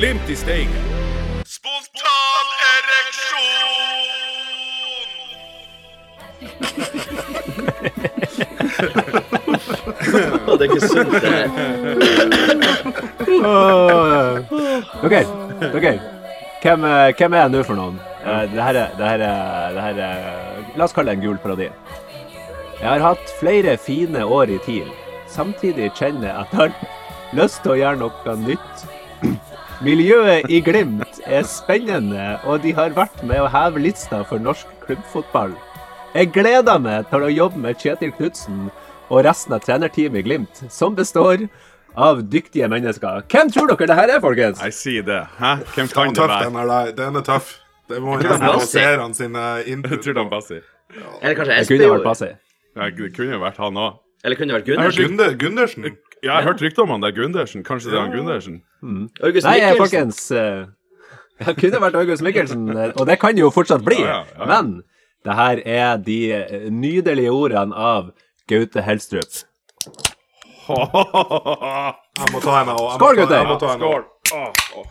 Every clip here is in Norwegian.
Glimt i Steigen. Spontan ereksjon! Det er ikke sunt, det her. OK. ok. Hvem, eh, hvem er jeg nå for noen? Eh, Det her er, det her er, det her er La oss kalle det en gul parodi. Jeg har hatt flere fine år i TIL. Samtidig kjenner jeg at jeg har lyst til å gjøre noe nytt. Miljøet i Glimt er spennende, og de har vært med å heve lista for norsk klubbfotball. Jeg gleder meg til å jobbe med Kjetil Knutsen og resten av trenerteamet i Glimt, som består av dyktige mennesker. Hvem tror dere det her er, folkens? Jeg sier det. Hæ? Hvem kan det være? den er, der. den er tøff. Det må nesten basere han sine Jeg tror det er Bassi. Eller kanskje Det kunne vært Espejord? Bassi. Ja, Det kunne jo vært han òg. Eller kunne det vært Jeg Gunde, Gundersen. Ja, jeg har hørt rykter om han der Gundersen. Kanskje det er han Gundersen? August Nei, folkens. eh, Det kunne vært August Mikkelsen, eh, og det kan det jo fortsatt bli. Ja, ja, ja. Men det her er de eh, nydelige ordene av Gaute Helstrup. Jeg må ta henne òg. Skål, gutter! Skål. må Oh, en av. Skål.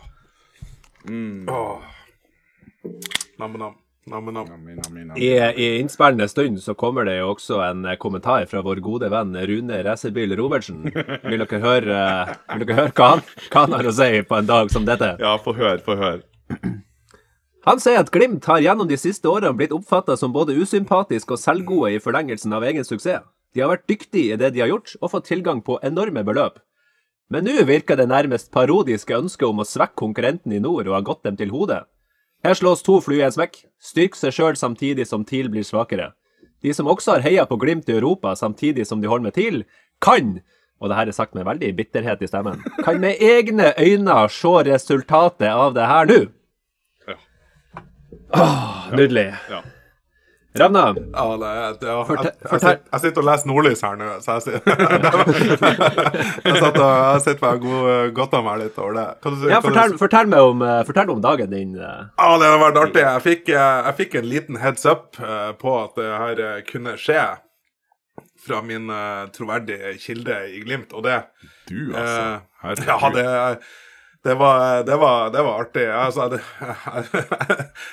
Nam, åh. Mina, mina. I, I innspillende stund så kommer det jo også en eh, kommentar fra vår gode venn Rune Racerbil Robertsen. Vil dere høre, eh, vil dere høre hva, han, hva han har å si på en dag som dette? Ja, få høre, få høre. Han sier at Glimt har gjennom de siste årene blitt oppfatta som både usympatisk og selvgode i forlengelsen av egen suksess. De har vært dyktige i det de har gjort, og fått tilgang på enorme beløp. Men nå virker det nærmest parodiske ønsket om å svekke konkurrenten i nord og ha gått dem til hodet. Her slås to fluer i en smekk. Styrk seg sjøl samtidig som TIL blir svakere. De som også har heia på Glimt i Europa samtidig som de holder med TIL, kan, og det her er sagt med veldig bitterhet i stemmen, kan med egne øyne se resultatet av det her nå. Ja. Åh, nydelig. Ja. Ja, Ravna, det er, det er, jeg, jeg, sitter, jeg sitter og leser Nordlys her nå, så jeg sitter Jeg satt og jeg sitter og god- godter meg litt over det. Du, ja, fortell, du- fortell, meg om, eh, fortell om dagen din. eh. Ja, det har vært artig. Jeg fikk, eh, jeg fikk en liten heads up på at det her kunne skje fra min troverdige kilde i Glimt, og det Du, altså. Herregud. Ja, det, det, var, det, var, det var artig. Altså, det,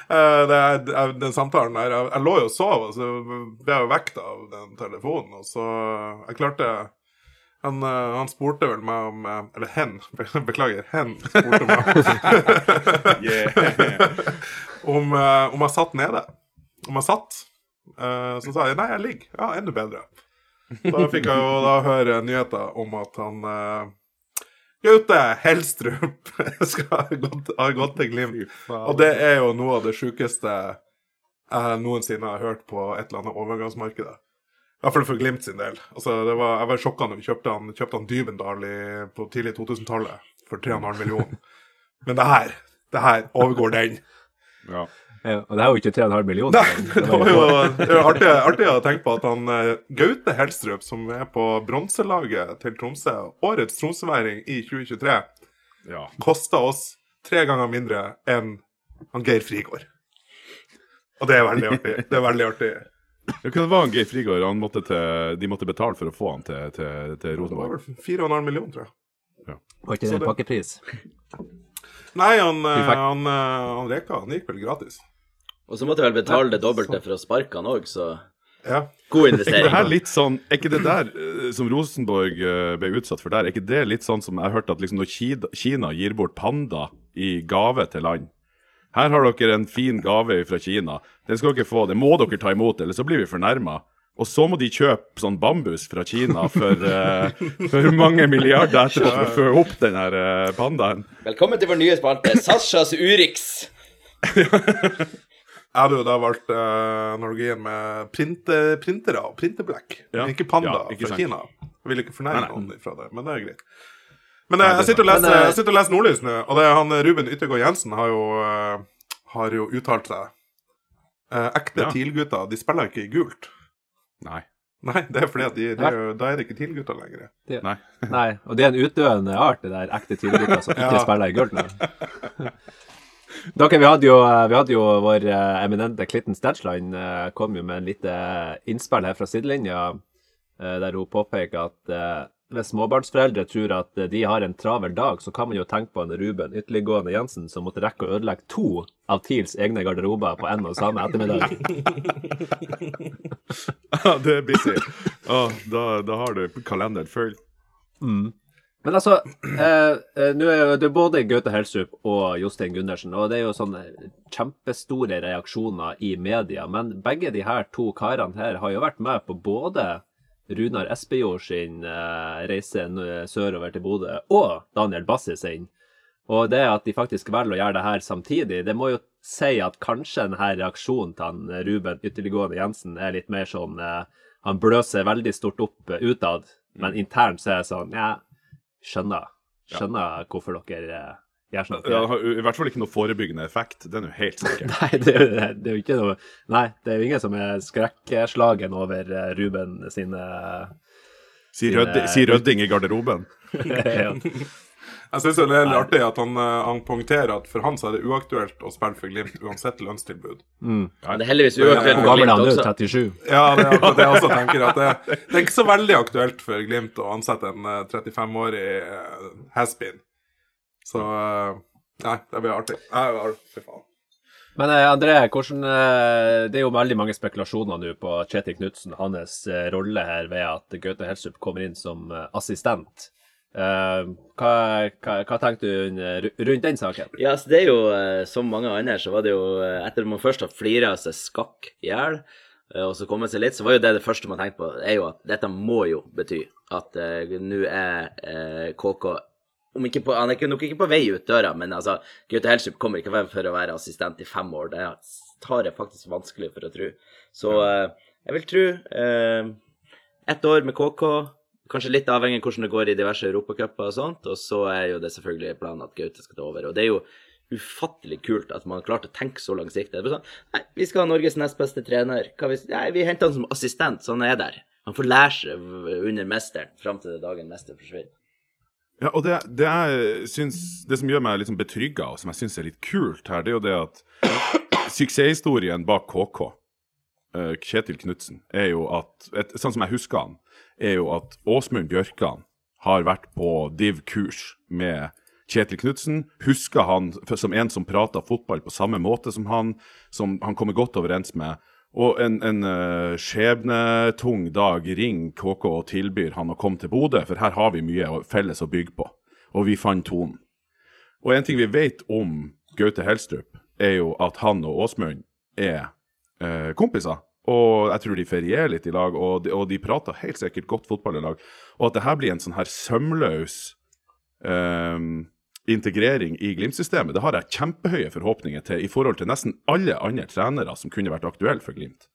eh, det, det, den samtalen der Jeg, jeg lå jo og sov, og så ble jeg jo vekt av den telefonen, og så Jeg klarte han, eh, han spurte vel meg om eh, Eller hen, beklager. Hen spurte meg om, eh, om jeg satt nede. Om jeg satt. Eh, så sa jeg nei, jeg ligger. Ja, enda bedre. Da fikk jeg jo da høre nyheter om at han Gaute Helstrup skal gått, til Glimt. Og det er jo noe av det sjukeste jeg noensinne har hørt på et eller annet overgangsmarked. I hvert fall for Glimt sin del. Altså, det var, jeg var sjokka når vi kjøpte han, kjøpte han Dybendal i, på tidlig 2000-tallet for 3,5 millioner. Men det her, det her overgår den. Ja. Ja, og det er jo ikke 3,5 millioner. Nei, det var jo det var artig, artig å tenke på at han eh, Gaute Helstrup, som er på bronselaget til Tromsø, årets tromsøværing i 2023, ja. kosta oss tre ganger mindre enn han Geir Frigård. Og det er veldig artig. Det er veldig artig. Ja, Hva var Geir Frigård? Han måtte til, de måtte betale for å få han til, til, til Det var Rosenborg. vel 4,5 millioner, tror jeg. Var ikke det en pakkepris? Nei, han, han, han, eh, han Reka han gikk vel gratis. Og så måtte jeg vel betale det dobbelte for å sparke han òg, så Ja. god Er ikke det her litt sånn Er ikke det der eh, som Rosenborg eh, ble utsatt for der, er ikke det litt sånn som jeg hørte at liksom når Kina gir bort panda i gave til land Her har dere en fin gave fra Kina. Den skal dere få. Det må dere ta imot, eller så blir vi fornærma. Og så må de kjøpe sånn bambus fra Kina for, uh, for mange milliarder etterpå for å fø opp den her pandaen. Velkommen til vår nye spalte, Sashas Urix. Jeg hadde jo da valgt uh, analogien med printe, printere og printerblekk. Ja. Ikke panda Ja, ikke fra sant. Kina. Jeg vil ikke fornærme Nei, nei. noen fra det, men det er greit. Men jeg, jeg, sitter og leser, eh, jeg sitter og leser Nordlys nå, og det er han eh, Ruben Yttergård Jensen har jo, uh, har jo uttalt seg. Uh, ekte Ja. TIL-gutter, de spiller ikke i gult. Nei. Nei, det er fordi at de, de, er jo- da er det ikke TIL-gutter lenger. Nei. Nei, og det er en utdøende art, det der ekte tidliggutter som ikke Ja. spiller i gult nå. Dere, vi hadde jo, vi hadde jo vår eh, eminente Clinton Stetchline eh, kom jo med en lite innspill her fra sidelinja, eh, der hun påpeker at eh, hvis småbarnsforeldre tror at eh, de har en travel dag, så kan man jo tenke på en Ruben ytterliggående Jensen som måtte rekke å ødelegge to av TILs egne garderober på en og samme ettermiddag. Det er busy. Oh, da, da har du kalenderen full. Men altså, eh, eh, nå er jo det både Gaute Helsup og Jostein Gundersen, og det er jo sånne kjempestore reaksjoner i media. Men begge de her to karene her har jo vært med på både Runar Espejord sin eh, reise sørover til Bodø, og Daniel Bassi sin. Og det at de faktisk velger å gjøre det her samtidig, det må jo si at kanskje denne reaksjonen til han eh, Ruben Ytterliggående Jensen er litt mer sånn eh, Han bløser veldig stort opp eh, utad, men internt så er det sånn Ja, skjønner. Skjønner hvorfor dere eh, gjør sånn. Ja, I hvert fall ikke noe forebyggende effekt, det er jo helt sikkert. Nei, det er, det er jo ikke noe Nei, det er jo ingen som er skrekkslagen over eh, Ruben sine Si, rød, si rødding i garderoben. ja. Jeg syns det er litt artig at han, eh, han poengterer at for han så er det uaktuelt å spille for Glimt uansett lønnstilbud. Men det er heldigvis uaktuelt for Glimt også. 37? Ja, det er det jeg også tenker. At det, det er ikke så veldig aktuelt for Glimt å ansette en eh, 35-årig uh, has-been. Så eh, Nei, det blir artig. Nei, Fy faen. Men eh, André, hvordan, eh, det er jo veldig mange spekulasjoner nå på Kjetil Knutsen, hans eh, rolle her ved at Gaute Helsup kommer inn som eh, assistent. Eh, hva, hva, hva tenkte du rundt den saken? Ja, så det er jo eh, som mange andre, så var det jo eh, Etter at man først har flira seg skakk i hjel, og så kommet seg litt, så var jo det det første man tenkte på, er jo at dette må jo bety at uh, nå er uh, KK på, Han er nok ikke på vei ut døra, men altså, Gaute Helstrup kommer ikke for å være assistent i fem år. Det tar jeg faktisk vanskelig for å tro. Så uh, jeg vil tro ett år med KK, kanskje litt avhengig av hvordan det går i diverse europacuper og sånt, og så er jo det selvfølgelig planen at Gaute skal ta over. Og det er jo ufattelig kult at man har klart å tenke så langsiktig. Sånn, nei, vi skal ha Norges nest beste trener. Hvis, nei, vi henter han som assistent, så han er der. Han får lære seg under mesteren fram til dagen mester forsvinner. Ja, og det, det, syns, det som gjør meg liksom betrygga, og som jeg syns er litt kult her, det er jo det at suksesshistorien bak KK, eh, Kjetil Knutsen, er jo at et, Sånn som jeg husker han, er jo at Åsmund Bjørkan har vært på div-kurs med Kjetil Knutsen. Husker han som en som prata fotball på samme måte som han, som han kommer godt overens med. Og en, en uh, skjebnetung dag ringer KK og tilbyr han å komme til Bodø, for her har vi mye felles å bygge på. Og vi fant tonen. Og en ting vi vet om Gaute Helstrup, er jo at han og Åsmund er eh, kompiser. Og jeg tror de ferierer litt i lag, og de, og de prater helt sikkert godt fotball i lag. Og at det her blir en sånn her sømløs eh, integrering i Glimt-systemet, det har jeg kjempehøye forhåpninger til i forhold til nesten alle andre trenere som kunne vært aktuelle for Glimt.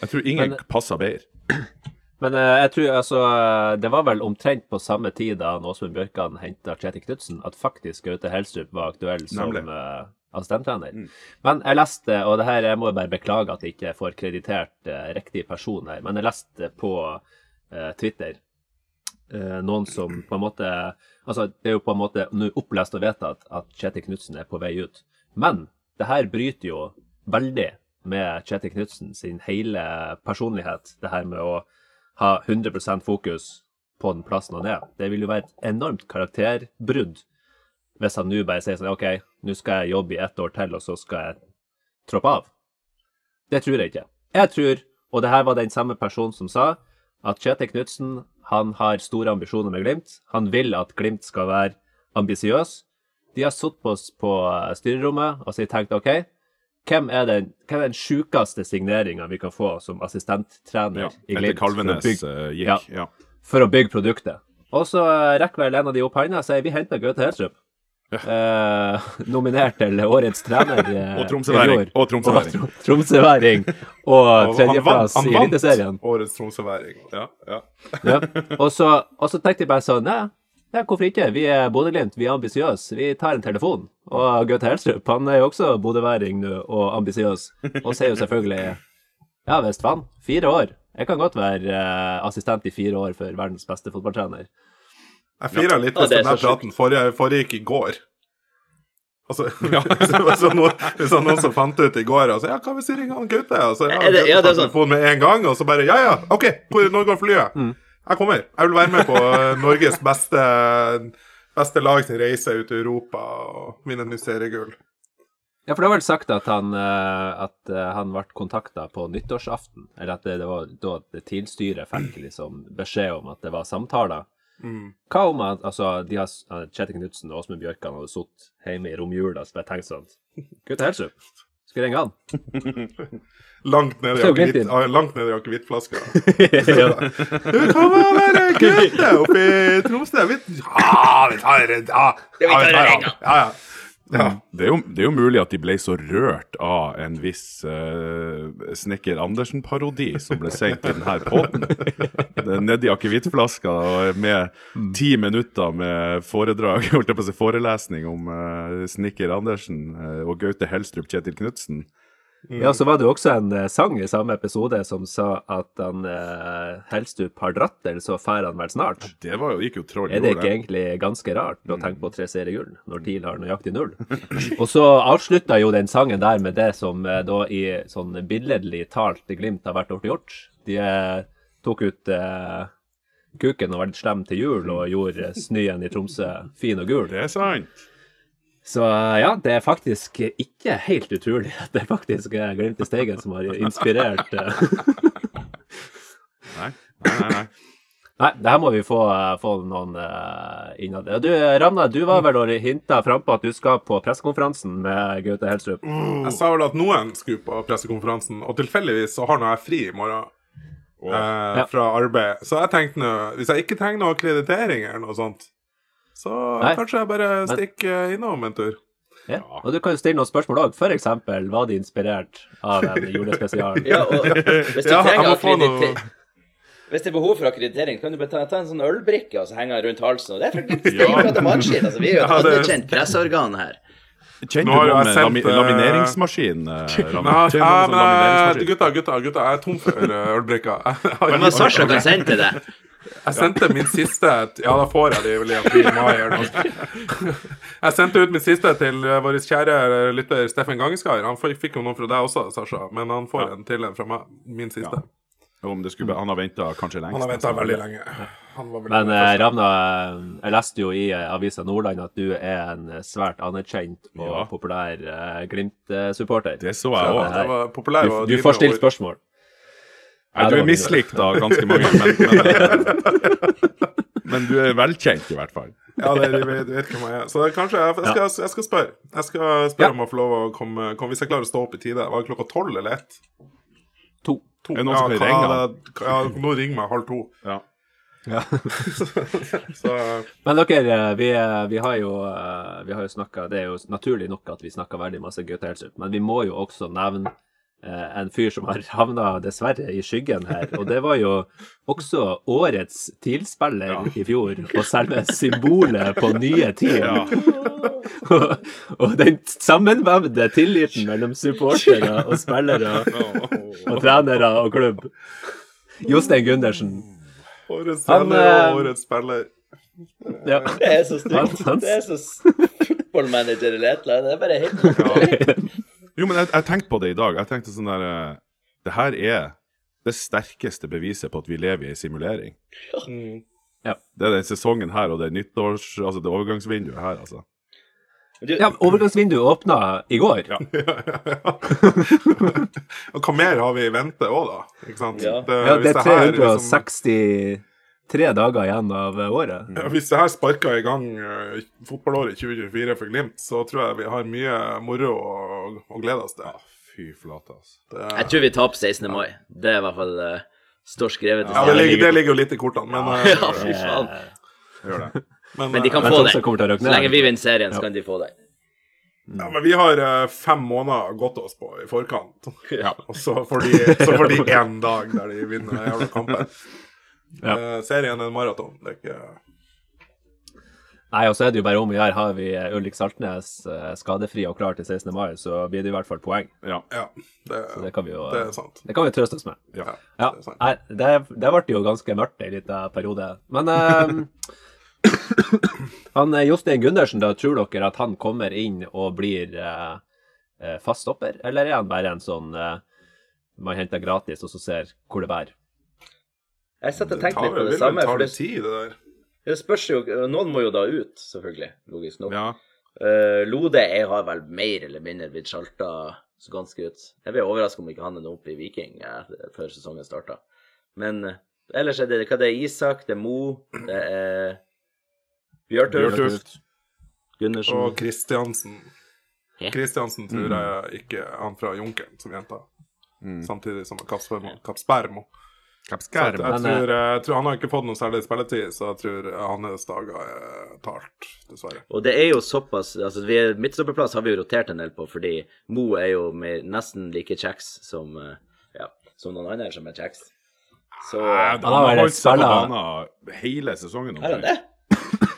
Jeg tror ingen Men- passer bedre. Men eh, jeg tror altså eh, Det var vel omtrent på samme tid da Åsmund Bjørkan henta Kjetil Knutsen, at faktisk Gaute Helstrup var aktuell som Nemlig. Uh, Mm. Men jeg leste, og det her jeg må bare beklage at jeg ikke får kreditert eh, riktig person her, men jeg leste på eh, Twitter eh, noen som på en måte Altså, det er jo på en måte nå opplest og vedtatt at Kjetil Knutsen er på vei ut. Men det her bryter jo veldig med Kjetil Knutsen sin hele personlighet, det her med å ha 100% fokus på den plassen han er. Det vil jo være et enormt karakterbrudd hvis han nå bare sier sånn OK, nå skal jeg jobbe i ett år til, og så skal jeg troppe av. Det tror jeg ikke. Jeg tror, og det her var den samme personen som sa, at Kjetil Knutsen han har store ambisjoner med Glimt. Han vil at Glimt skal være ambisiøs. De har sittet på, oss på styrerommet og så tenkt OK, hvem er den, hvem er den sjukeste signeringa vi kan få som assistenttrener Ja, i etter Glimt? å Kalvenes bygge- eh, Ja. gikk. Ja. for å bygge produktet. Og så eh, rekker vel en av de opp hånda og sier vi henter Gaute Helstrup. Eh, nominert til årets trener eh, Og tromsøværing. Og tromsøværing. Og tro- Tromsøværing. Og tredjeplass i Eliteserien. årets Tromsøværing. Ja, ja. Ja. Og, så, og så tenkte jeg bare sånn Nei, ja, hvorfor ikke? Vi er Bodø-Glimt, vi er ambisiøse. Vi tar en telefon. Og Gaute Helstrup han er jo også bodøværing nå, og ambisiøs. Og sier jo selvfølgelig Ja visst faen, fire år. Jeg kan godt være uh, assistent i fire år for verdens beste fotballtrener. Jeg fira litt hvis denne praten forrige, foregikk i går. Altså, hvis, det var sånn noen, hvis det var noen som fant ut i går altså, ja, hva hvis vi ringer han Gaute? Og så, ja, det- ja, det er sånn. telefonen med en gang, og så bare Ja, ja, OK, hvor, når går flyet? Jeg kommer. Jeg vil være med på eh, Norges beste, beste lag sin reise ut i Europa og vinne et nytt seriegull. Ja, for det var vel sagt at han, eh, at eh, han ble kontakta på nyttårsaften. Eller at det, det var da det tilstyret fikk liksom beskjed om at det var samtaler. Hva om at altså, de har, eh, Kjetil Knutsen og Åsmund Bjørkan hadde sittet hjemme i romjula og tenkt sånn Gutt Helsup, skal vi ringe han? Langt ned i ah, akevittflaska. Du kommer vel være gutte oppe i Tromsø? Vi, ja, vi tar det. Ja, ja. Ja. Ja. Det er, jo, det er jo mulig at de ble så rørt av en viss uh, Snekker Andersen-parodi som ble sendt i denne potten. Nedi akevittflaska og med ti minutter med foredrag, holdt jeg på å si forelesning om uh, Snekker Andersen uh, og Gaute Helstrup Kjetil Knutsen. Ja, så var det jo også en eh, sang i samme episode som sa at han uh, Helstup har dratt, eller så drar han vel snart. Det var jo, gikk jo troll Er det ikke egentlig ganske rart å tenke på tre seriegull, når TIL har nøyaktig null? Og så avslutta jo den sangen der med det som eh, da i sånn billedlig talt Glimt har vært gjort. De eh, tok ut eh, kuken og var litt slem til jul og gjorde snøen i Tromsø fin og gul. Det er sant. Så eh, ja, det er faktisk ikke helt utrolig at det faktisk er Glimt i Steigen som har inspirert eh, Nei, nei, nei. nei. Nei, det her må vi få, eh, få noen uh, innad. Du, Ramna, du var vel og hinta frampå at du skal på pressekonferansen med Gaute Helstrup. Jeg sa vel at noen skulle på pressekonferansen, og tilfeldigvis så har nå jeg fri i morgen. Eh, Ja. Fra arbeid. Så jeg tenkte nå, hvis jeg ikke trenger noe akkreditering eller noe sånt, så Nei. kanskje jeg bare stikker innom en tur. Ja. Og du kan jo stille noen spørsmål òg. Eksempel, var de inspirert av en julespesialen? Ja, og hvis du Ja, trenger noe- akkreditering Hvis det er behov for akkreditering, kan du bare ta, ta en sånn ølbrikke og så henge den rundt halsen. Og det er faktisk ikke mannskitt. Altså, vi er jo et Ja, anerkjent presseorgan her. Kjenner du noen sendt, lami eh, lamineringsmaskin? eh, ja, sånn men gutta, gutta, gutta, jeg er tom for eh, ølbrikker. Men Sasha kan sende til deg. Jeg sendte min siste Ja, da får jeg de vel i april-mai eller noe. Jeg sendte ut min siste til eh, vår kjære lytter Steffen Gangeskar. Han fikk jo noen fra deg også, Sasha, men han får en til en fra meg. Min siste. Om det skulle, han har venta kanskje lengst. Han har venta veldig lenge. Han var veldig Men lenge eh. Ravna, eh, jeg leste jo i eh, Avisa Nordland at du er en eh, svært anerkjent og Ja. populær eh, Glimt-supporter. Det så jeg òg. Du, du får stilt spørsmål. Nei, du er mislikt av ganske mange, men, men, men du er velkjent i hvert fall. Ja, det, de vet, hvem jeg er. Så kanskje jeg, jeg, skal, jeg skal spørre. Jeg skal spørre Ja. om å få lov å komme, komme Hvis jeg klarer å stå opp i tide. Var det klokka tolv eller ett? To. To. Er det noen som kan ringe? Ja, nå ringer meg halv to. Ja. Så Men dere, eh, vi, eh, vi har jo, eh, vi har jo snakka Det er jo naturlig nok at vi snakker veldig masse Gaute Helstrup, men vi må jo også nevne en fyr som har havna dessverre i skyggen her. Og det var jo også årets TIL-spiller i fjor, og selve symbolet på nye TIL. og, og den sammenvevde tilliten mellom supportere og spillere og trenere og klubb. Jostein Gundersen. årets trener spiller eh, og årets spiller. Ja. Det er så stygt. Det er så footballmanager eller et eller annet. Det er bare helt Jo, men jeg, jeg, tenkte på det i dag. Jeg tenkte sånn der eh, Det her er det sterkeste beviset på at vi lever i en simulering. Mm. Ja. Det er den sesongen her og det er nyttårs... Altså det overgangsvinduet her, altså. Ja, overgangsvinduet åpna i går. Ja. ja, hva mer har vi i vente òg, da? Ikke sant? Det, ja, det er 360 tre dager igjen av eh, året. Ja, hvis det her sparker i gang eh, fotballåret 2024 for Glimt, så tror jeg vi har mye moro å, å glede oss til. Ja, fy flate, altså. Det... Jeg tror vi taper 16. Ja. mai. Det er i hvert fall det står skrevet. Ja, det ligger, det ligger jo litt i kortene, men Ja, fy faen. Gjør det. Men, men, de kan få det. Så lenge vi vinner serien, så kan de få det. Ja, men vi har fem måneder gått oss på i forkant, ja. og så får de én dag der de vinner jævla kampen. Ja. Uh, serien er en maraton. Det er ikke Nei, og så er det jo bare om å gjøre. Har vi Ulrik Saltnes eh, skadefri og klar til 16. mai, så blir det i hvert fall poeng. Ja. Ja, det, Så det kan vi jo det er sant. det kan vi trøste oss med. Ja, Ja, det er sant. Nei, det, det ble jo ganske mørkt en liten periode. Men eh, han eh, Jostein Gundersen, da tror dere at han kommer inn og blir eh, eh, fast stopper, eller er han bare en sånn eh, man henter gratis og så ser hvor det bærer? Jeg satt og tenkte litt på vel det samme. det, tid, det der. det spørs jo Noen må jo da ut, selvfølgelig. Logisk nok. Ja. Uh, Lode jeg har vel mer eller mindre blitt sjalta så ganske ut. Jeg blir overraska om ikke han er nå oppe i Viking eh, før sesongen starta. Men uh, ellers er det hva det er Isak, det er Mo, det er Bjørtuft, Bjørtuft. Gundersen Og Kristiansen. Kristiansen tror Mm. jeg ikke Han fra Junkeren, som jenta. Mm. Samtidig som Kapsbermo. Kapspermo. Så jeg, Men, tror, jeg tror Han har ikke fått noe særlig spilletid, så jeg tror hans dager er talt, dessverre. Og det er jo såpass altså vi er, Midtstopperplass har vi jo rotert en del på, fordi Mo er jo med, nesten like kjeks som, eh, ja, som noen andre som er kjeks. Så Han har holdt seg på banen hele sesongen. er han det?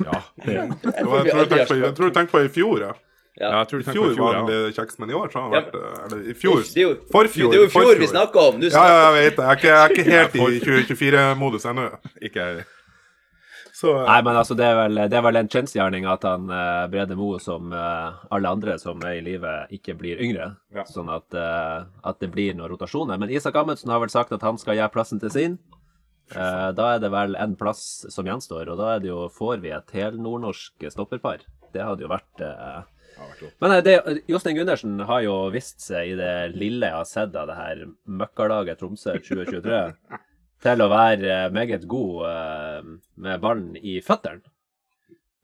Ja. Jeg tror du på, tenkte på i fjor, ja. Ja, Ja. jeg tror du tenker fjor på fjor, var ja. kjeks, men i år så har han Ja. vært eh, Eller i fjor. Det er jo, Forfjor. Det er jo fjor vi snakker om. Snakker ja, jeg vet det. Jeg er ikke, jeg er ikke helt i 2024-modus ennå. Ikke Så eh, Nei, men altså, det er vel, det er vel en kjensgjerning at han uh, Brede Moe, som uh, alle andre som er i live, ikke blir yngre. Ja. Sånn at, uh, at det blir noen rotasjoner. Men Isak Amundsen har vel sagt at han skal gjøre plassen til sin. Eh, da er det vel en plass som gjenstår, og da er det jo, får vi et helnordnorsk stopperpar. Det hadde jo vært Men eh, det, Jostein Gundersen har jo vist seg i det lille jeg har sett av det her møkkalaget Tromsø 2023, til å være eh, meget god eh, med ballen i føttene.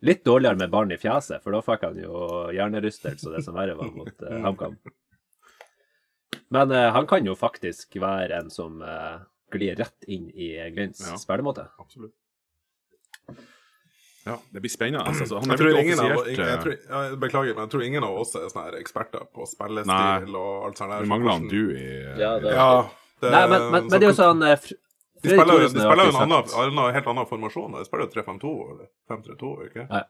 Litt dårligere med ballen i fjeset, for da fikk han jo hjernerystelse og det som verre var mot uh, HamKam. Men uh, han kan jo faktisk være en som uh, glir rett inn i Glints Ja. spillemåte. Absolutt. Ja, det blir spennende. Altså, han jeg tror ingen av, jeg, eh, tror, jeg Beklager, men jeg tror ingen av oss er sånne eksperter på spillestil Nei. og alt sånt der. Det mangler han du i eh, Ja, det- Ja, det, Nei, men, men, men det er jo sånn eh, Fr- De spiller, de spiller jo en annen, annen, helt annen formasjon. De spiller jo 3-5-2 eller 5-3-2, ikke Ja,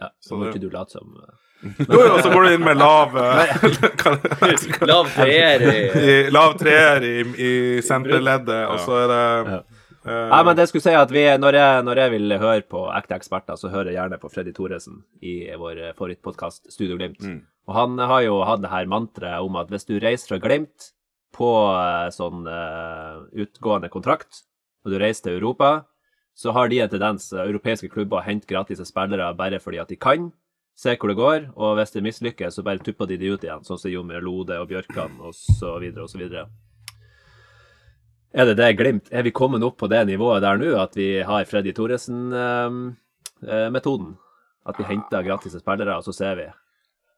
ja, så må ikke du late som Jo, jo, så går du inn med lav Lav treer i i, Lav treer i, i senterleddet, og så er det Ja. Nei, men det skulle si at vi, når, jeg, når jeg vil høre på ekte eksperter, så hører jeg gjerne på Freddy Thoresen i vår favorittpodkast Studio Glimt. Mm. Og han har jo hatt det her mantraet om at hvis du reiser fra Glimt på eh, sånn uh, utgående kontrakt, og du reiser til Europa, så har de en tendens, eh, europeiske klubber, å hente gratis spillere bare fordi at de kan. Se hvor det går, og hvis det mislykkes, så bare tupper de de ut igjen, sånn som jo med Lode og Bjørkan og så videre og så videre. Er det det Glimt? Er vi kommet opp på det nivået der nå at vi har Freddy Thoresen-metoden? at vi henter gratis spillere, og så ser vi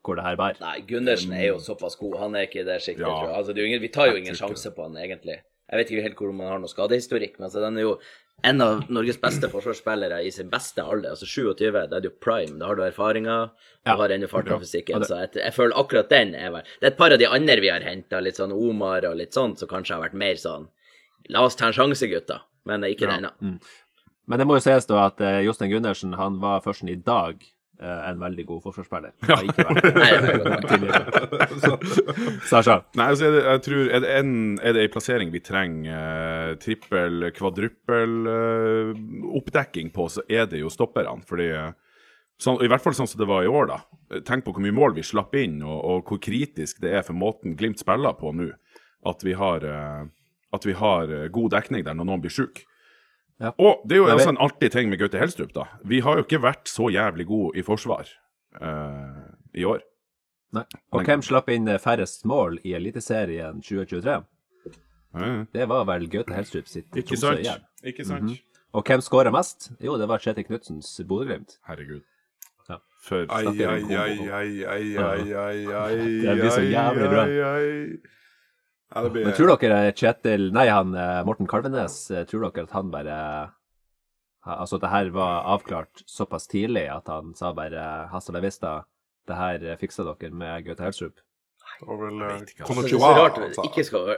hvor det her bærer? Nei, Gundersen er jo såpass god. Han er ikke i det sjiktet, Ja. tror jeg. Altså, det er ingen, vi tar jo ingen sjanse på han, egentlig. Jeg vet ikke helt hvor man har noe skadehistorikk, men altså, den er jo en av Norges beste forsvarsspillere i sin beste alder. Altså 27, da er du jo prime. Da har du erfaringer, du Ja. har ennå fart og fysikken. Så jeg, jeg føler akkurat den er vel Det er et par av de andre vi har henta, litt sånn Omar og litt sånn, som kanskje har vært mer sånn La oss ta en sjanse, gutta. Men ikke Ja. denne. Men det må jo sies da at uh, Jostein Gundersen han var først i dag uh, en veldig god forsvarsspiller. Ja. Sasha? Nei, altså jeg, jeg tror Er det en, er det en plassering vi trenger uh, trippel, kvadruppel uh, oppdekking på, så er det jo stopperne. Fordi eh, sånn, I hvert fall sånn som det var i år, da. Tenk på hvor mye mål vi slapp inn, og, og hvor kritisk det er for måten Glimt spiller på nå. At vi har, eh, at vi har eh, god dekning der når noen blir sjuk. Ja. Og det er jo også vet- en artig ting med Gaute Helstrup, da. Vi har jo ikke vært så jævlig gode i forsvar uh, i år. Nei. Og hvem slapp inn eh, færrest mål i Eliteserien 2023? Ja. Det var vel Gaute Helstrup sitt Ikke sant? Ikke sant? Og hvem skåra mest? Jo, det var Kjetil Knutsens Bodø-Glimt. Herregud. Ja. For Ai, snakker ai, vi om ai, ai, ai, ai, ai, ai, ai, Det blir så ai, jævlig bra. ai, ai. Ja, det blir Men tror dere Kjetil Nei, han eh, Morten Kalvenes, eh, tror dere at han bare Altså at det her var avklart såpass tidlig at han sa bare Hasta la vista, det her eh, fiksa dere med Gaute Helstrup? Det var vel eh, vet ikke, altså. Så det er Konnichiwa, så rart han at sa. det ikke skal,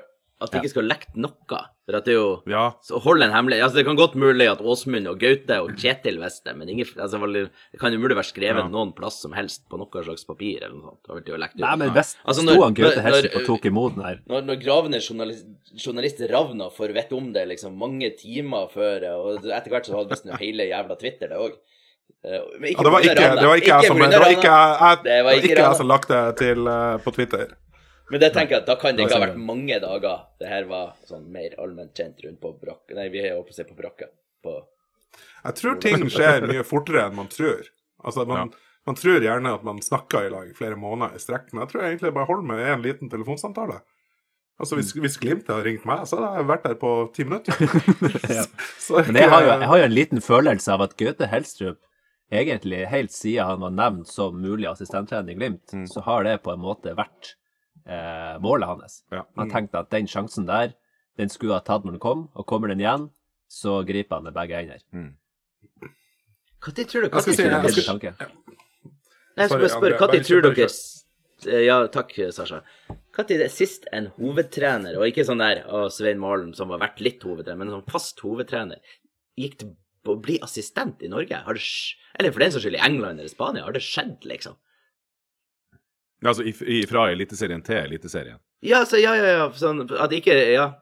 at det ikke skal lekt noe. For at det er jo Ja, Så hold en hemmelig altså Det kan godt mulig at Åsmund og Gaute og Kjetil visste det, men ingen, altså, det kan jo mulig være skrevet Ja. noen plass som helst på noe slags papir eller noe sånt. Det jo lekt ut. Nei, men hvis Altså, sto han Gaute når- og tok imot den her Når, når gravende journalist, journalist Ravna får vite om det liksom mange timer før, og etter hvert så hadde visst hele jævla Twitter det òg. Det var ikke, ja, det var ikke jeg, som lagt det til uh, på Twitter. Men det tenker jeg at da kan det ikke ha vært mange dager det her var sånn mer allment kjent rundt på brakka. Nei, vi er oppe og ser på brakka. På Jeg tror ting skjer mye fortere enn man tror. Altså, man, man tror gjerne at man snakker i lag i flere måneder i strekk, men jeg tror jeg egentlig bare holder med en liten telefonsamtale. Altså, Hvis, hvis Glimt hadde ringt meg, så hadde jeg vært der på ti minutter. Så Men jeg har, jo, jeg har jo en liten følelse av at Gaute Helstrup egentlig helt siden han var nevnt som mulig assistenttrener i Glimt, så har det på en måte vært eh, målet hans. Ja. Han tenkte at den sjansen der, den skulle ha tatt når den kom, og kommer den igjen, så griper han med begge hender. Hva Når tror dere Jeg skal si- jeg skal- tanke. Jeg skal bare spørre, når tror dere Eh, Ja, takk, Sasha. Når er det sist en hovedtrener, og ikke sånn der å, Svein Malen som har vært litt hovedtrener, men en sånn fast hovedtrener, gikk til å bli assistent i Norge? Har det Eller for den saks skyld i England eller Spania? Har det skjedd, liksom? Altså i, i, fra Eliteserien til Eliteserien. Ja, så ja, ja, ja. Sånn at ikke Ja.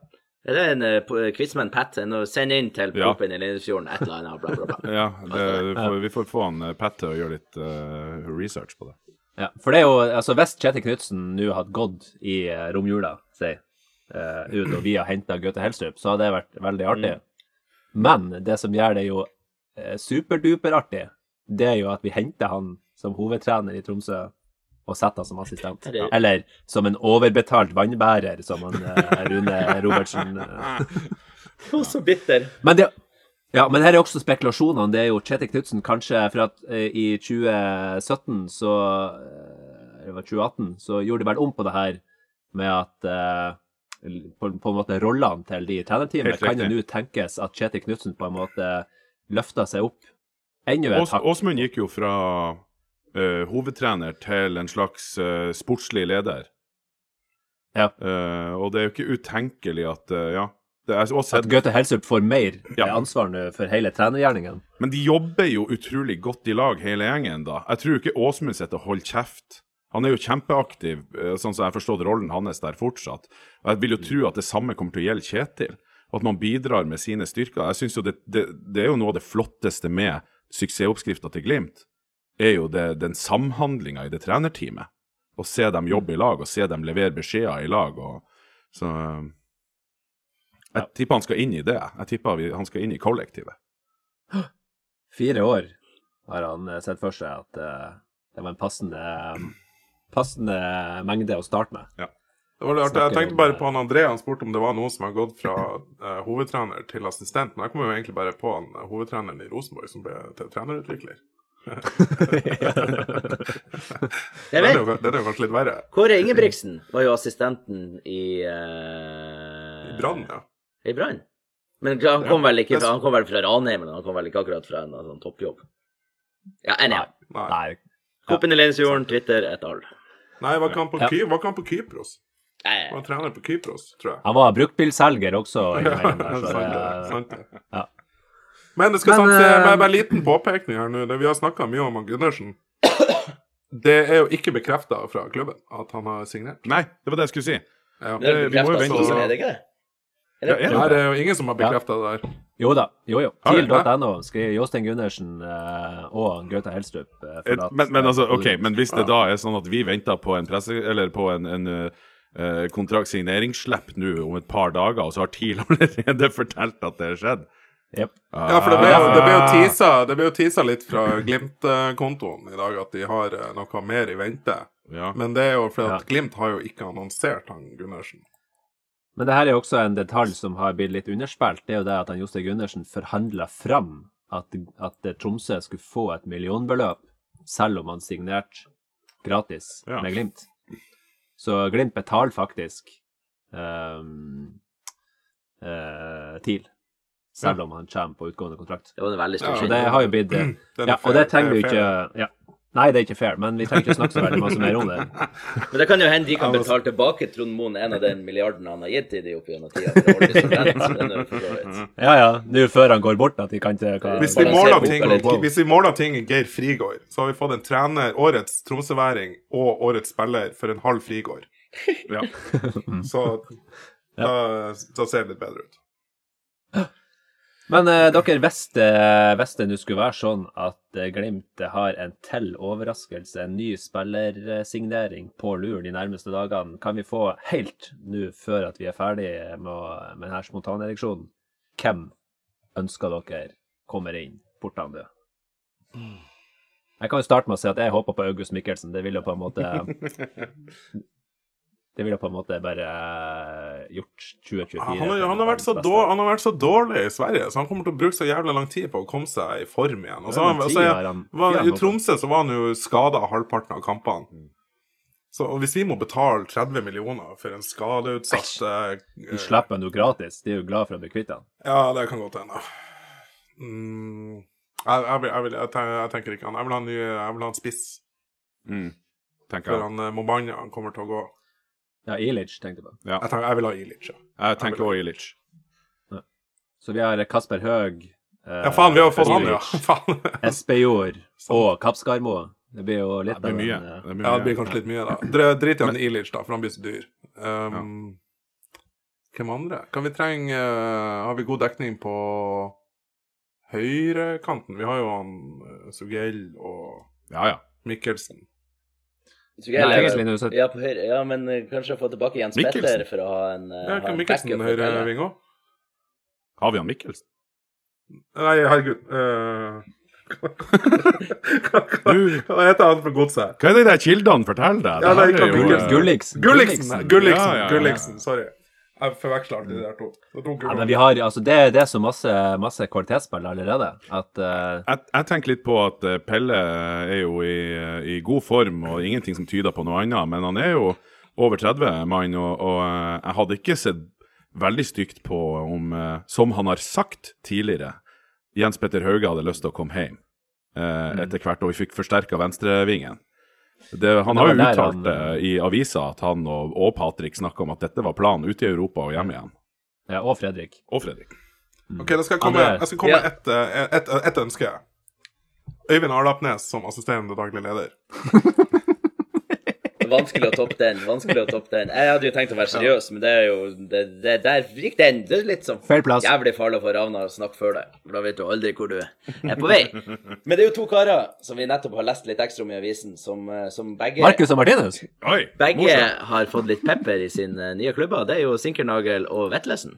Er det en uh, quizman Pat? å sende inn til Ja. I Lindesfjorden et eller annet, bla, bla, bla. Ja, det, vi, får, vi får få han eh, Pat til å gjøre litt uh, research på det. Ja, for det er jo, altså Hvis Kjetil Knutsen nå hadde gått i eh, romjula, si, uh, ut og vi har henta Gaute Helstrup, så hadde det vært veldig artig. Men det som gjør det jo superduper superduperartig, det er jo at vi henter han som hovedtrener i Tromsø og sette som assistent. Eller som en overbetalt vannbærer, som han, eh, Rune Robertsen eh. Så bitter. Men det ja, men her er også spekulasjonene. Det er jo Kjetil Knutsen kanskje For at eh, i 2017 så det Eller var 2018, så gjorde de vel om på det her med at eh, på, på en måte rollene til de i trenerteamet kan det nå tenkes at Kjetil Knutsen på en måte løfta seg opp enda et hakk. Åsmund gikk jo fra eh, hovedtrener til en slags uh, sportslig leder. Ja. Uh, og det er jo ikke utenkelig at Ja. At Gaute Helsup får mer Ja. ansvar nå for hele trenergjerningen. Men de jobber jo utrolig godt i lag, hele gjengen, da. Jeg tror ikke Åsmund sitter og holder kjeft. Han er jo kjempeaktiv, sånn som jeg har forstått rollen hans der fortsatt. Og jeg vil jo tro at det samme kommer til å gjelde Kjetil. Og at man bidrar med sine styrker. Jeg synes jo det, det, det er jo noe av det flotteste med suksessoppskrifta til Glimt. Er jo det, den samhandlinga i det trenerteamet. Å se dem jobbe i lag, og se dem levere beskjeder i lag. Og, så eh, Jeg tipper han skal inn i det. Jeg tipper han skal inn i kollektivet. Fire år har han eh, sett for seg at eh, det var en passende, passende mengde å starte med. Det var litt artig. Jeg tenkte bare på han André. Han spurte om det var noen som har gått fra uh, hovedtrener til assistent. Men jeg kom jo egentlig bare på han hovedtreneren i Rosenborg som ble til trenerutvikler. Den er jo, den er jo kanskje litt verre. Kåre Ingebrigtsen var jo assistenten i uh, Brann, ja. I Brann. Men han kom, vel ikke fra, han kom vel fra Ranheim, men han kom vel ikke akkurat fra en sånn toppjobb. Ja, anyhow. Nei. Nei, Koppen i Leinesfjorden, Twitter, et all. Nei, var ikke han på, Ja. Ky var ikke han på Kypros? Han var trener på Kypros, tror jeg. han var bruktbilselger også. Ja, sant det. det- Sant det. ja. Men det skal Men, sant, se, eh, bare, en liten påpekning her nå. Vi har snakka mye om han Gundersen. Det er jo ikke bekrefta fra klubben at han har signert. Nei, det var det jeg skulle si. Ja. det er vi må jo vente så- og se. Er det ikke det? Ja, er det Nei, det? er jo ingen som har bekrefta det der. Jo da. Jo, jo. Ja, ja. TIL.no skriver Jostein Gundersen uh, og Gauta Helstrup. Uh, Et, men, men altså, eh, ok, men hvis det da er sånn at vi venter på en presse, eller på en, en uh, kontraktsigneringsslipp nå om et par dager, og så har TIL allerede fortalt at det har skjedd Jep. Ja, for det ble, jo- det ble jo teasa, det ble jo teasa litt fra Glimt-kontoen i dag at de har eh, noe mer i vente. Ja. Men det er jo fordi at Ja. Glimt har jo ikke annonsert han Gundersen. Men det her er jo også en detalj som har blitt litt underspilt. Det er jo det at han Jostein Gundersen forhandla fram at, at Tromsø skulle få et millionbeløp, selv om han signerte gratis Ja. med Glimt. Så Glimt betaler faktisk um, TIL, selv om han kommer på utgående kontrakt. Det var en veldig stor Ja, Så det har jo blitt er Ja, og det trenger vi ikke ja. Nei, det er ikke fair, men vi trenger ikke snakke så veldig masse mer om det. Men det kan jo hende de kan betale tilbake Trond Moen en av den milliarden han har gitt til de opp gjennom tida. er. Ja ja, nå før han går bort, at de kan ikke hva- Hvis vi, måler ting, hvis vi måler ting i Geir Frigård, så har vi fått en trener, årets tromsøværing og årets spiller for en halv Frigård. Ja. Så da, da ser det litt bedre ut. Men eh, dere, hvis det, nå skulle være sånn at eh, Glimt har en til overraskelse, en ny spillersignering på lur de nærmeste dagene, kan vi få helt nå, før at vi er ferdig med, med denne spontanereaksjonen, hvem ønsker dere kommer inn portene? du? Jeg kan jo starte med å si at jeg håper på August Mikkelsen. Det vil jo på en måte Det ville på en måte bare eh, gjort 2024 Ja, han, har, han, har vært så dårlig, han har vært så dårlig i Sverige, så han kommer til å bruke så jævlig lang tid på å komme seg i form igjen. Og så, han, så, han- var, I Tromsø så var han jo skada halvparten av kampene. Så hvis vi må betale 30 millioner for en skadeutsatt eh, Du slipper han jo gratis. De er jo glad for å bli kvitt han. Ja, det kan godt hende. Mm, jeg, jeg, jeg, jeg, tenker, ikke han. Jeg vil ha en, ny, jeg vil ha en spiss. Mm. Tenker For han Mobanya han kommer til å gå. Ja, Ilic tenkte jeg på. Ja. Jeg, tenker, jeg vil ha Ilic. Ja. Jeg tenker også Ilic. Så vi har Kasper Høeg, eh, ja, faen, vi har fått han, ja. Espejord og Kapskarmo. Det blir jo litt Det blir mye. av en, eh, Det blir Ja, det blir kanskje litt mye, da. Drit i han Ilic, da, for han blir så dyr. Um, Hvem andre? Kan vi trenge uh, Har vi god dekning på høyrekanten? Vi har jo han uh, Sugell og Ja, ja. Mikkelsen. Nei, egentlig ja, på høyre. Ja, men eh, kanskje få tilbake Jens Mikkelsen. Petter for å ha en, eh, Ja, kan Mikkelsen høyreving òg? Har vi han Mikkelsen? Nei, herregud. Uh, hva heter han fra godset? Hva er det de kildene forteller deg? Ja, Det her det er er jo, Gulliksen. Gulliksen. Gulliksen! Gulliksen. Gulliksen, sorry. Jeg forveksler alltid de der to. Det Ja, men vi har, altså det, det er så masse, masse kvalitetsspill allerede at uh... jeg, jeg tenker litt på at eh, Pelle er jo i, i god form, og ingenting som tyder på noe annet. Men han er jo over 30 mann, og, og eh, jeg hadde ikke sett veldig stygt på om, som han har sagt tidligere, Jens Petter Hauge hadde lyst til å komme hjem eh, etter hvert, og vi fikk forsterka venstrevingen. Det, han Mm. Har jo uttalt han- det i avisa at han og, og Patrick snakka om at dette var planen ute i Europa og hjem igjen. ja, Og Fredrik. Og Fredrik. Ok, da skal jeg komme, jeg skal komme Ja. med ett et, et, et ønske. Øyvind Arlapnes som assisterende daglig leder. Vanskelig å toppe den. vanskelig å toppe den. Jeg hadde jo tenkt å være seriøs, men det er jo det, det, Der gikk den. Det er litt sånn Feil plass. jævlig farlig for Ravna å snakke før deg, for da vet du aldri hvor du er på vei. Men det er jo to karer som vi nettopp har lest litt ekstra om i avisen, som, eh, som begge Markus og Martinus. Oi, Begge morsom. har fått litt pepper i sine nye klubber. Det er jo Sinkernagel og Vetlesen.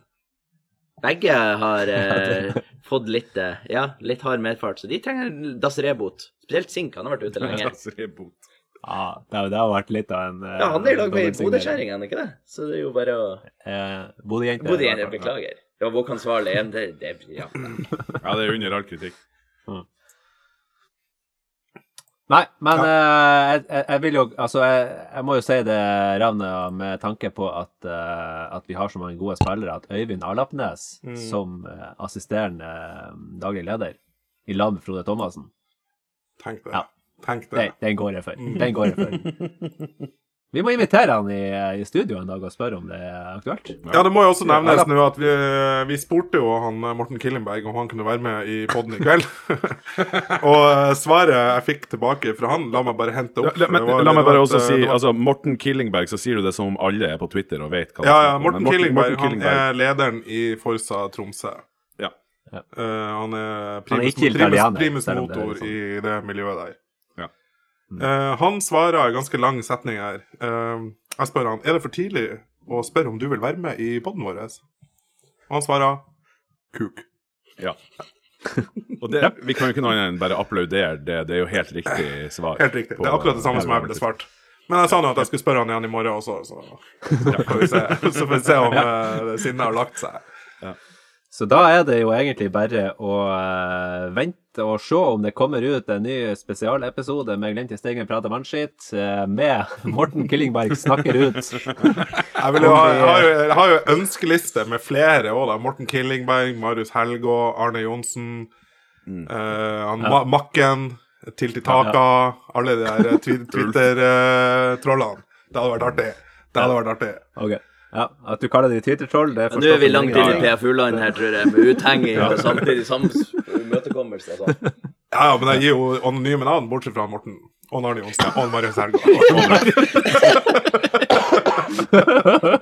Begge har eh, fått litt, eh, ja, litt hard medfart, så de trenger dasserébot. Spesielt Sink, han har vært ute lenge. Dasserébot. Ja, det, har- det har vært litt av en eh, Ja, han er i lag med dobbeltsignering. er han ikke det? Så det er jo bare å Eh, Bodø-jente. Bodø igjen, jeg beklager. Det var våkansvarlig. Det, det, ja. Ja, det er under all kritikk. Nei, men eh, jeg, jeg, jeg vil jo Altså, jeg, jeg må jo si det, Ravne, med tanke på at, eh, at vi har så mange gode spillere, at Øyvind Arlapnes som eh, assisterende daglig leder i lag med Frode Thomassen, Tenk det. Ja. Tenk det. den, den går jeg for. Den går jeg for. Vi må invitere han i, i studio en dag og spørre om det er aktuelt. Ja, det må jo også nevnes nå at vi, vi spurte jo han eh, Morten Killenberg om han kunne være med i poden i kveld. og eh, svaret jeg fikk tilbake fra han, la meg bare hente Ja, opp. la, men, var- la meg bare også eh, si var- altså Morten Killingberg, så sier du det som om alle er på Twitter og vet hva Ja, det er ja, ja, om, Morten Killingberg, Morten han er lederen i Forsa Tromsø. Ja. Ja. Eh, han er Han er primus, primus, italiener, primus det er motor sånn. i det miljøet der. Ja. Eh, han svarer en ganske lang setning her. Uh, jeg spør han er det for tidlig å spørre om du vil være med i poden vår. Og han svarer kuk. Ja. Og det, vi kan jo ikke noe annet enn bare applaudere det. Det er jo helt riktig svar. Helt riktig. på- Det er akkurat det samme som jeg ville svart. Men jeg sa nå at jeg skulle spørre han igjen i morgen også, så, så får vi se, så får vi se om uh, sinnet har lagt seg. Så da er det jo egentlig bare å vente og se om det kommer ut en ny spesialepisode med Glimt i Steigen prater mannskitt, uh, med Morten Killingberg snakker ut. Jeg, vil jo ha, jeg, har jo, jeg har jo ønskeliste med flere òg, da. Morten Killingberg, Marius Helgå, Arne Johnsen, eh, ja. Ma Makken, Tilti Taka, alle de der eh, Twitter-trollene. det hadde vært artig. Det hadde vært artig. Ok. Ja, At du kaller det Twitter-troll, det Ja, Nå er vi langt inn i PFU-land her, tror jeg, med uthenging og samtidig imøtekommelse. sånn. Ja, ja, men jeg gir jo anonyme navn, bortsett fra Morten. Og Arne Johnsen. Og Marius Helgå.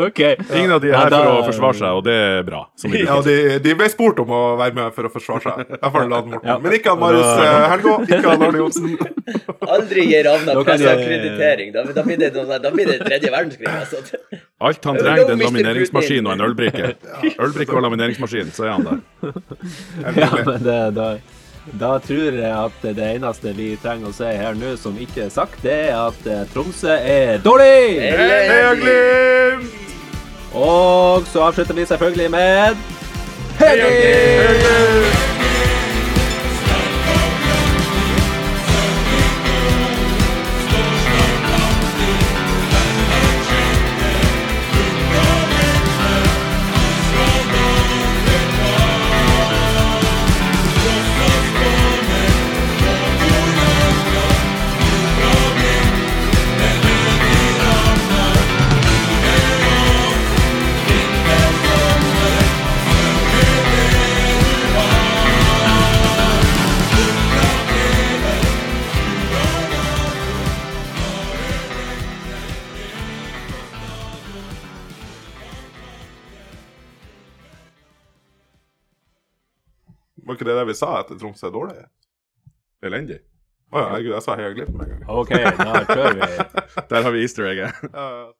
OK. Ingen av de er Ja, her da- for å forsvare seg, og det er bra. Som Ja, de, de ble spurt om å være med for å forsvare seg. Jeg får la Morten. Ja. Men ikke han Marius eh, Helgå, ikke han Arne Johnsen. Aldri gi Ravna presseakkreditering. Da, da, blir det da blir det tredje verdenskrig. Altså. Alt han trenger, er en lamineringsmaskin og en ølbrikke. Ølbrikke og lamineringsmaskin, så er han der. Ja, men det, da, da tror jeg at det eneste vi trenger å si her nå som ikke er sagt, det er at eh, Tromsø er dårlig! Heia Glimt! Og så avslutter vi selvfølgelig med Heia Var vi sa etter Tromsø er dårlig? Elendig. Å ja, herregud, jeg sa Heia Glimt med en gang. OK, da kjører vi. Der har vi easter egget.